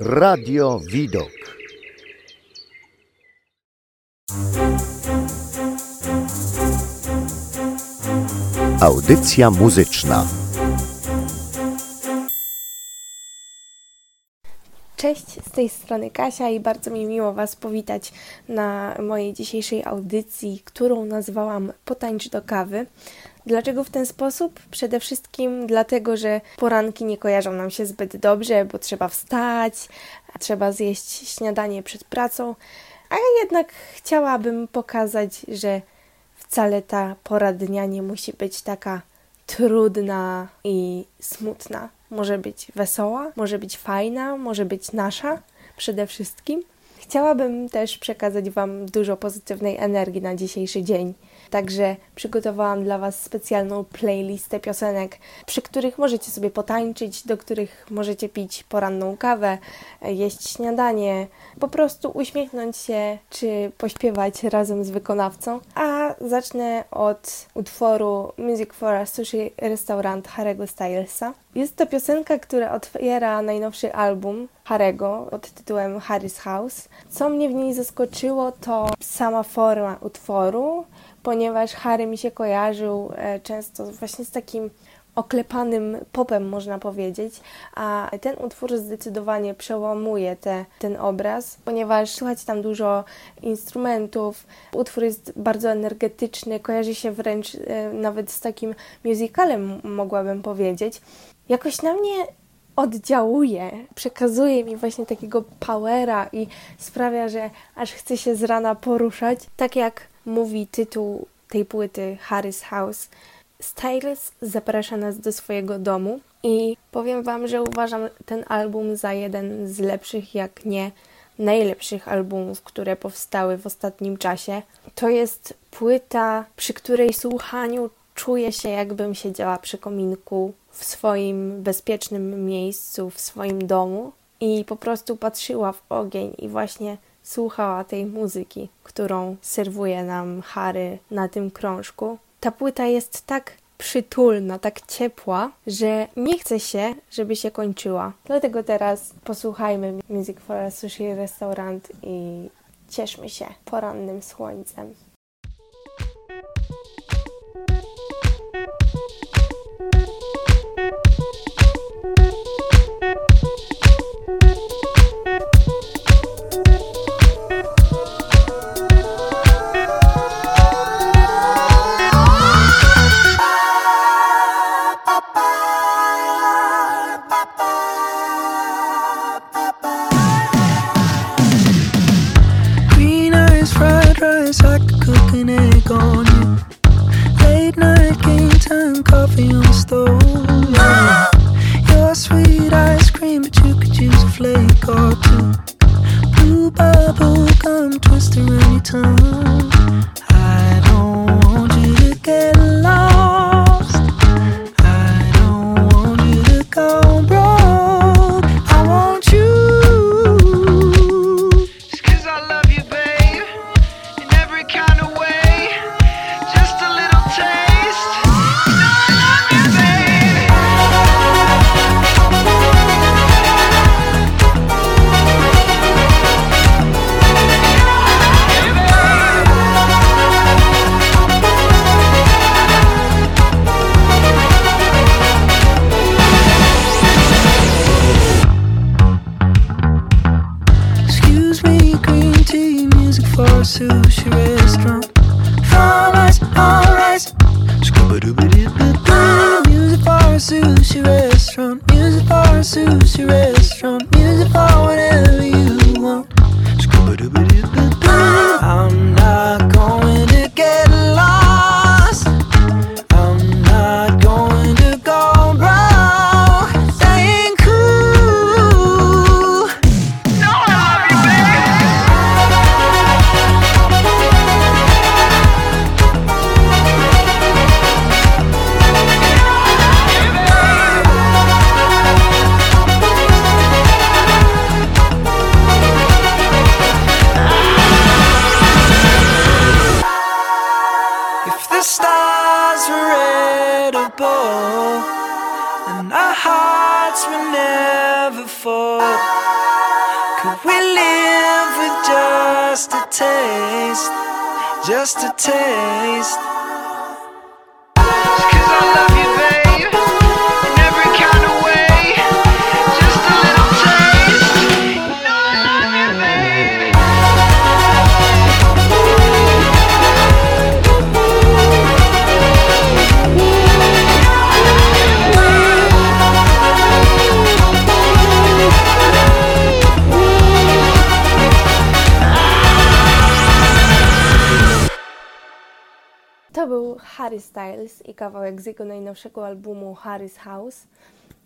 Radio Widok. Audycja muzyczna. Cześć, z tej strony Kasia i bardzo mi miło Was powitać na mojej dzisiejszej audycji, którą nazwałam Potańcz do kawy. Dlaczego w ten sposób? Przede wszystkim dlatego, że poranki nie kojarzą nam się zbyt dobrze, bo trzeba wstać, trzeba zjeść śniadanie przed pracą, a ja jednak chciałabym pokazać, że wcale ta pora dnia nie musi być taka trudna i smutna. Może być wesoła, może być fajna, może być nasza przede wszystkim. Chciałabym też przekazać Wam dużo pozytywnej energii na dzisiejszy dzień. Także przygotowałam dla Was specjalną playlistę piosenek, przy których możecie sobie potańczyć, do których możecie pić poranną kawę, jeść śniadanie, po prostu uśmiechnąć się czy pośpiewać razem z wykonawcą. A zacznę od utworu Music for a Sushi Restaurant Harry'ego Stylesa. Jest to piosenka, która otwiera najnowszy album Harego pod tytułem Harry's House. Co mnie w niej zaskoczyło, to sama forma utworu, ponieważ Harry mi się kojarzył e, często właśnie z takim oklepanym popem, można powiedzieć, a ten utwór zdecydowanie przełamuje te, ten obraz, ponieważ słychać tam dużo instrumentów. Utwór jest bardzo energetyczny, kojarzy się wręcz e, nawet z takim musicalem, mogłabym powiedzieć. Jakoś na mnie oddziałuje, przekazuje mi właśnie takiego powera i sprawia, że aż chce się z rana poruszać, tak jak mówi tytuł tej płyty Harry's House. Stylus zaprasza nas do swojego domu i powiem Wam, że uważam ten album za jeden z lepszych, jak nie najlepszych albumów, które powstały w ostatnim czasie. To jest płyta, przy której słuchaniu czuję się, jakbym siedziała przy kominku w swoim bezpiecznym miejscu, w swoim domu i po prostu patrzyła w ogień i właśnie słuchała tej muzyki, którą serwuje nam Harry na tym krążku. Ta płyta jest tak przytulna, tak ciepła, że nie chce się, żeby się kończyła. Dlatego teraz posłuchajmy Music for a Sushi Restaurant i cieszmy się porannym słońcem. time, coffee on the stove. sushi restaurant. Just a taste. Harry Styles i kawałek z jego najnowszego albumu Harry's House.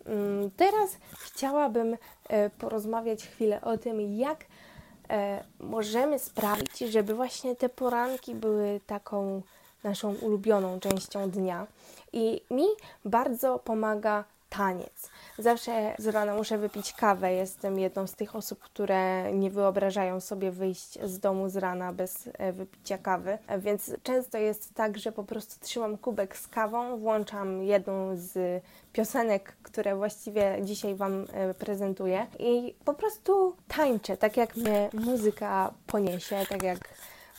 Mm, Teraz chciałabym e, porozmawiać chwilę o tym, jak e, możemy sprawić, żeby właśnie te poranki były taką naszą ulubioną częścią dnia. I mi bardzo pomaga taniec. Zawsze z rana muszę wypić kawę. Jestem jedną z tych osób, które nie wyobrażają sobie wyjść z domu z rana bez e, wypicia kawy. E, Więc często jest tak, że po prostu trzymam kubek z kawą, włączam jedną z piosenek, które właściwie dzisiaj Wam e, prezentuję i po prostu tańczę, tak jak mnie muzyka poniesie, tak jak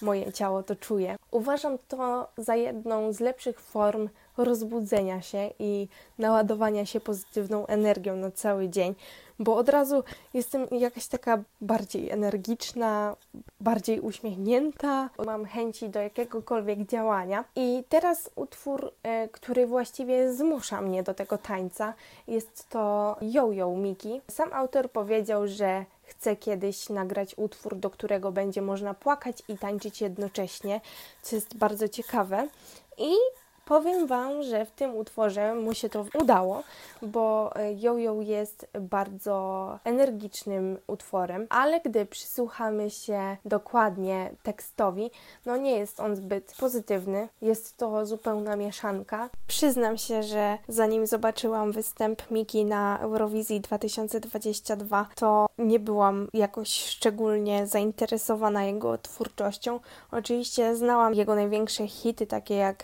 moje ciało to czuje. Uważam to za jedną z lepszych form rozbudzenia się i naładowania się pozytywną energią na cały dzień, bo od razu jestem jakaś taka bardziej energiczna, bardziej uśmiechnięta, mam chęci do jakiegokolwiek działania. I teraz utwór, e, który właściwie zmusza mnie do tego tańca, jest to Yo Yo Miki. Sam autor powiedział, że chce kiedyś nagrać utwór, do którego będzie można płakać i tańczyć jednocześnie, co jest bardzo ciekawe. I powiem Wam, że w tym utworze mu się to udało, bo Yo jest bardzo energicznym utworem, ale gdy przysłuchamy się dokładnie tekstowi, no nie jest on zbyt pozytywny. Jest to zupełna mieszanka. Przyznam się, że zanim zobaczyłam występ Miki na Eurowizji 2022, to nie byłam jakoś szczególnie zainteresowana jego twórczością. Oczywiście znałam jego największe hity, takie jak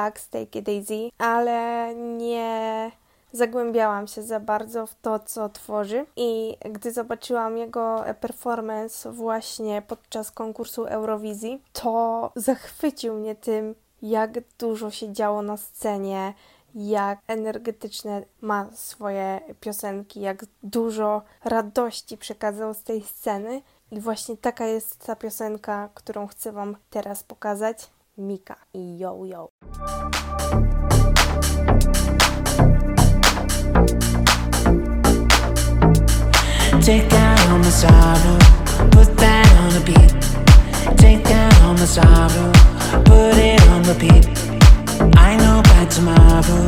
Relax, Take It Easy, ale nie zagłębiałam się za bardzo w to, co tworzy. I gdy zobaczyłam jego performance właśnie podczas konkursu Eurowizji, to zachwycił mnie tym, jak dużo się działo na scenie, jak energetyczne ma swoje piosenki, jak dużo radości przekazał z tej sceny. I właśnie taka jest ta piosenka, którą chcę Wam teraz pokazać. Mika i Yo Yo. Take down my sorrow, put that on a beat. Take down my sorrow, put it on repeat. I know by tomorrow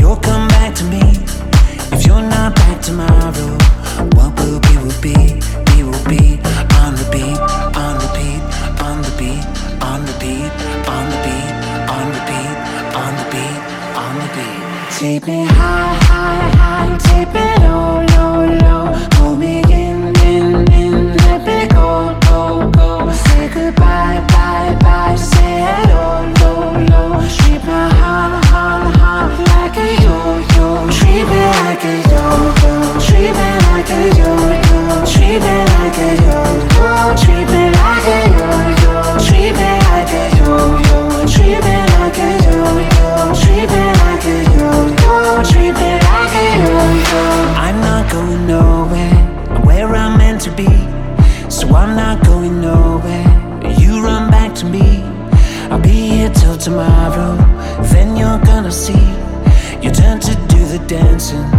you'll come back to me. If you're not back tomorrow, what will be will be, be will be on repeat, on repeat, on repeat, on the beat, on the beat, on the beat, on the beat, on the beat. Take me high, high, high, take me low. Where I'm meant to be. So I'm not going nowhere. You run back to me. I'll be here till tomorrow. Then you're gonna see. You turn to do the dancing.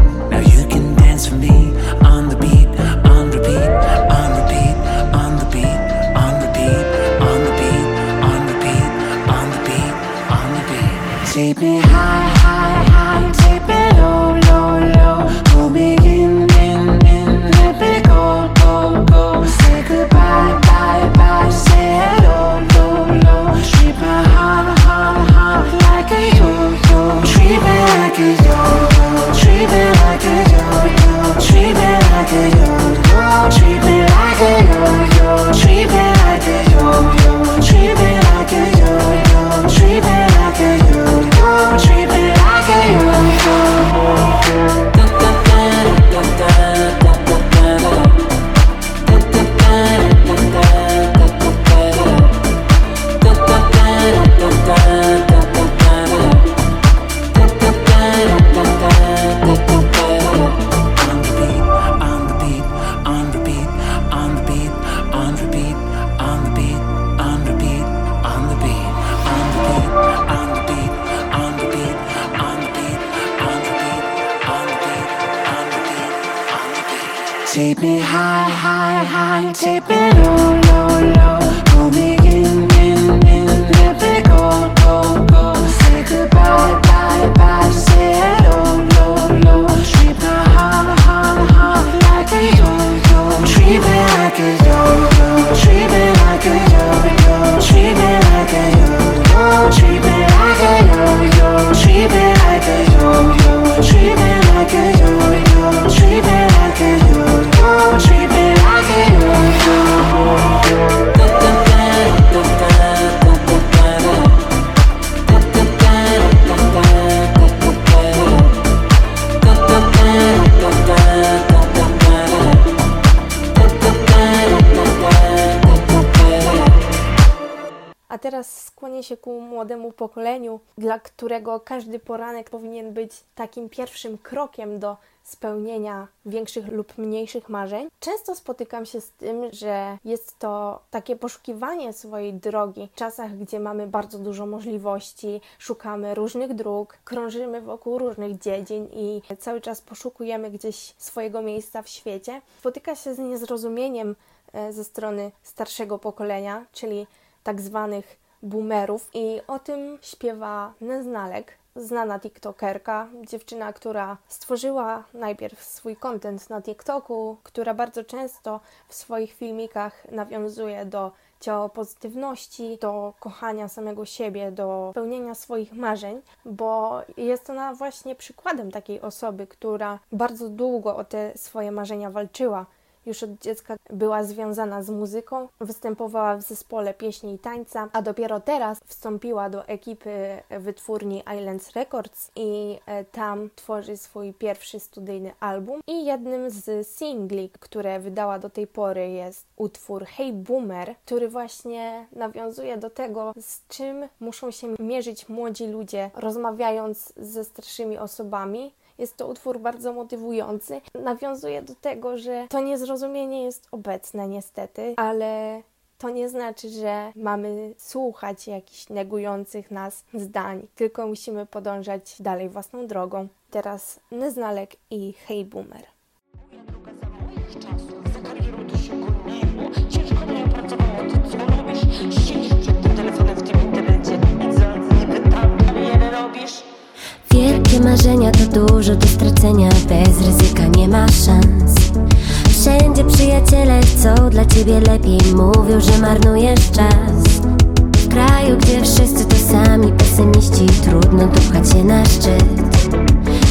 Teraz skłonię się ku młodemu pokoleniu, dla którego każdy poranek powinien być takim pierwszym krokiem do spełnienia większych lub mniejszych marzeń. Często spotykam się z tym, że jest to takie poszukiwanie swojej drogi w czasach, gdzie mamy bardzo dużo możliwości, szukamy różnych dróg, krążymy wokół różnych dziedzin i cały czas poszukujemy gdzieś swojego miejsca w świecie. Spotyka się z niezrozumieniem e, ze strony starszego pokolenia, czyli tak zwanych boomerów i o tym śpiewa Neznalek, znana tiktokerka, dziewczyna, która stworzyła najpierw swój content na TikToku, która bardzo często w swoich filmikach nawiązuje do ciałopozytywności, do kochania samego siebie, do spełnienia swoich marzeń, bo jest ona właśnie przykładem takiej osoby, która bardzo długo o te swoje marzenia walczyła. Już od dziecka była związana z muzyką, występowała w zespole pieśni i tańca, a dopiero teraz wstąpiła do ekipy wytwórni Islands Records i e, tam tworzy swój pierwszy studyjny album. I jednym z singli, które wydała do tej pory jest utwór Hey Boomer, który właśnie nawiązuje do tego, z czym muszą się mierzyć młodzi ludzie, rozmawiając ze starszymi osobami. Jest to utwór bardzo motywujący. Nawiązuje do tego, że to niezrozumienie jest obecne niestety, ale to nie znaczy, że mamy słuchać jakichś negujących nas zdań, tylko musimy podążać dalej własną drogą. Teraz Neznalek i Hey Boomer. droga za moich czasów, Wielkie marzenia to dużo do stracenia, bez ryzyka nie ma szans. Wszędzie przyjaciele chcą dla ciebie lepiej, mówią, że marnujesz czas. W kraju, gdzie wszyscy to sami pesymiści, trudno dopchać się na szczyt.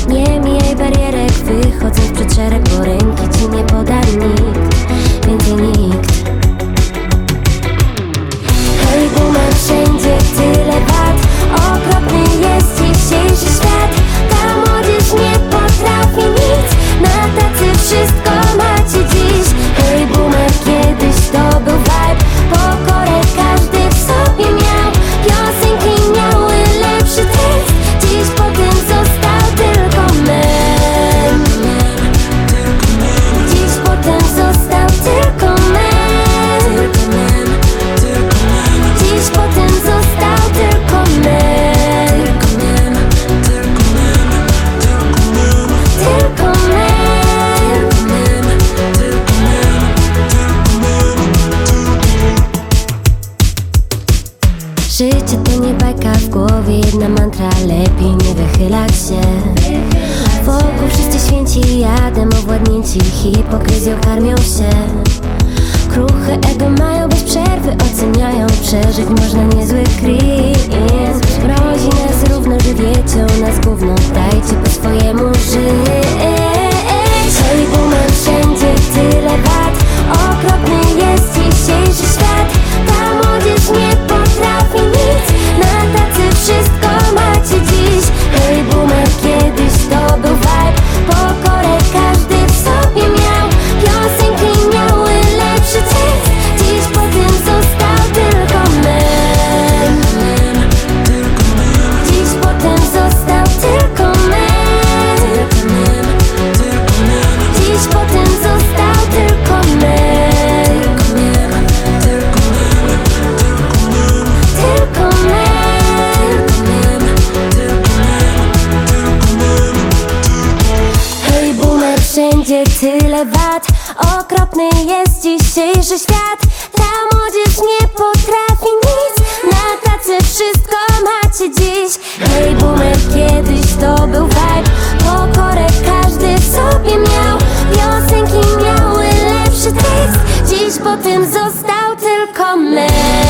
Nie mijaj barierek, wychodząc przed szereg, bo ręki ci nie poda nikt, więcej nikt. Hej, boomer, wszędzie tyle wad Okropny jest dzisiejszy świat Ta młodzież nie potrafi nic. Na tacy wszystko Życie to nie bajka w głowie, jedna mantra Lepiej nie wychylać się. Wokół wszyscy święci, jadem owładnięci Hipokryzją karmią się. Kruche ego mają bez przerwy Oceniają, przeżyć można niezły cringe Mrozi nas równo żywiecie u nas gówno Dajcie po swojemu żyć. Hej boomer, wszędzie tyle wad Okropny jest dzisiejszy świat wszędzie tyle wad. Okropny jest dzisiejszy świat. Ta młodzież nie potrafi nic. Na tacy wszystko macie dziś. Hej boomer, kiedyś to był vibe. Pokorę każdy w sobie miał. Piosenki miały lepszy tekst. Dziś po tym został tylko mem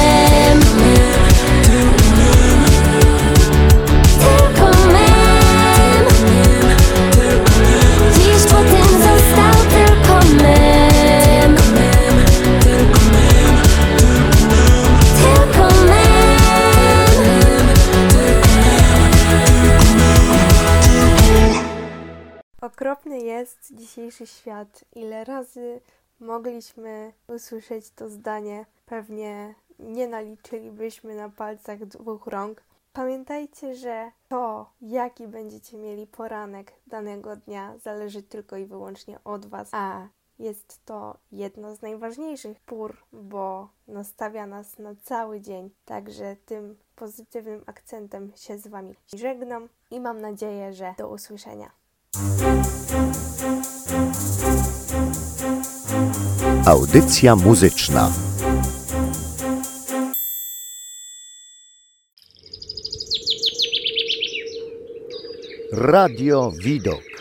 dzisiejszy świat. Ile razy mogliśmy usłyszeć to zdanie? Pewnie nie naliczylibyśmy na palcach dwóch rąk. Pamiętajcie, że to, jaki będziecie mieli poranek danego dnia, zależy tylko i wyłącznie od Was, a jest to jedno z najważniejszych pór, bo nastawia nas na cały dzień. Także tym pozytywnym akcentem się z Wami żegnam i mam nadzieję, że do usłyszenia. Audycja muzyczna. Radio Widok.